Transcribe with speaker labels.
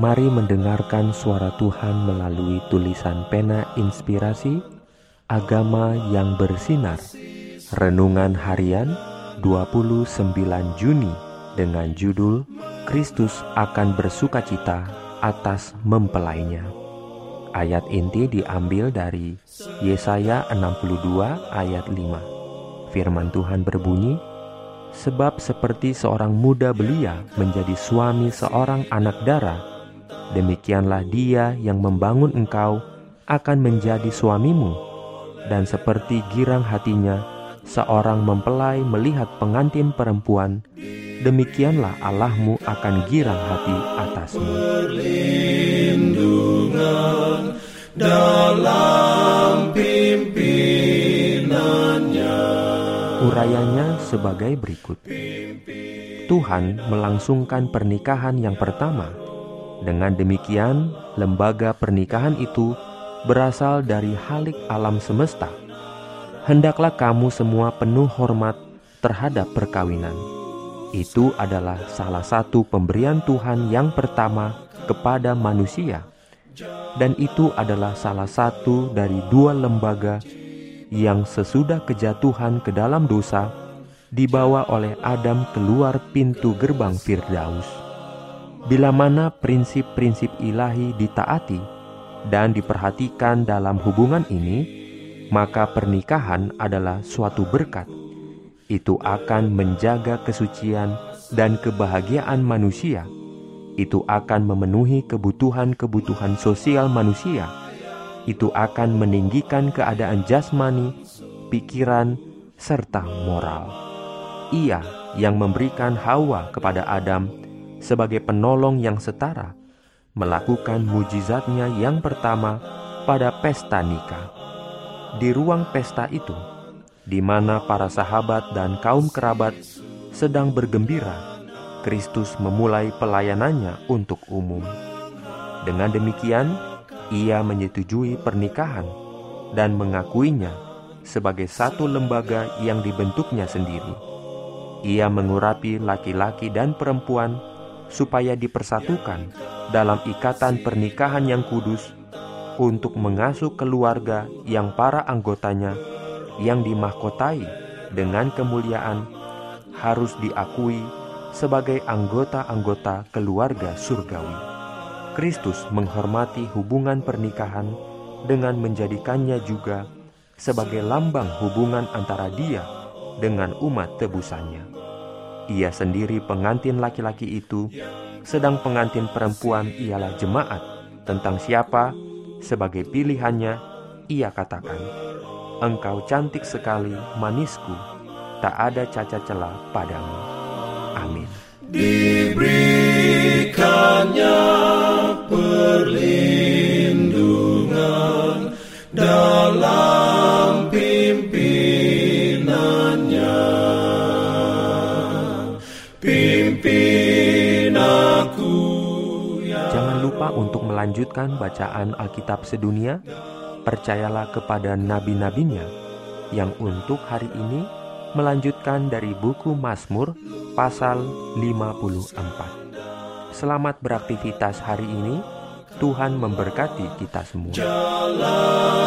Speaker 1: Mari mendengarkan suara Tuhan melalui tulisan pena inspirasi Agama yang bersinar. Renungan harian 29 Juni dengan judul Kristus akan bersukacita atas mempelainya. Ayat inti diambil dari Yesaya 62 ayat 5 Firman Tuhan berbunyi Sebab seperti seorang muda belia menjadi suami seorang anak darah demikianlah dia yang membangun engkau akan menjadi suamimu, dan seperti girang hatinya, seorang mempelai melihat pengantin perempuan, demikianlah Allahmu akan girang hati atasmu.
Speaker 2: dalam pimpinannya.
Speaker 1: Urayanya sebagai berikut. Tuhan melangsungkan pernikahan yang pertama dengan demikian, lembaga pernikahan itu berasal dari halik alam semesta. Hendaklah kamu semua penuh hormat terhadap perkawinan. Itu adalah salah satu pemberian Tuhan yang pertama kepada manusia, dan itu adalah salah satu dari dua lembaga yang sesudah kejatuhan ke dalam dosa dibawa oleh Adam keluar pintu gerbang Firdaus. Bila mana prinsip-prinsip ilahi ditaati dan diperhatikan dalam hubungan ini, maka pernikahan adalah suatu berkat. Itu akan menjaga kesucian dan kebahagiaan manusia. Itu akan memenuhi kebutuhan-kebutuhan sosial manusia. Itu akan meninggikan keadaan jasmani, pikiran, serta moral. Ia yang memberikan Hawa kepada Adam sebagai penolong yang setara, melakukan mujizatnya yang pertama pada pesta nikah. Di ruang pesta itu, di mana para sahabat dan kaum kerabat sedang bergembira, Kristus memulai pelayanannya untuk umum. Dengan demikian, ia menyetujui pernikahan dan mengakuinya sebagai satu lembaga yang dibentuknya sendiri. Ia mengurapi laki-laki dan perempuan supaya dipersatukan dalam ikatan pernikahan yang kudus untuk mengasuh keluarga yang para anggotanya yang dimahkotai dengan kemuliaan harus diakui sebagai anggota-anggota keluarga surgawi. Kristus menghormati hubungan pernikahan dengan menjadikannya juga sebagai lambang hubungan antara dia dengan umat tebusannya. Ia sendiri pengantin laki-laki itu, sedang pengantin perempuan ialah jemaat. Tentang siapa sebagai pilihannya, ia katakan, "Engkau cantik sekali, manisku, tak ada cacat celah padamu." Amin. Lupa untuk melanjutkan bacaan Alkitab sedunia, percayalah kepada nabi-nabinya yang untuk hari ini melanjutkan dari buku Mazmur pasal 54. Selamat beraktivitas hari ini. Tuhan memberkati kita semua.
Speaker 2: Jalan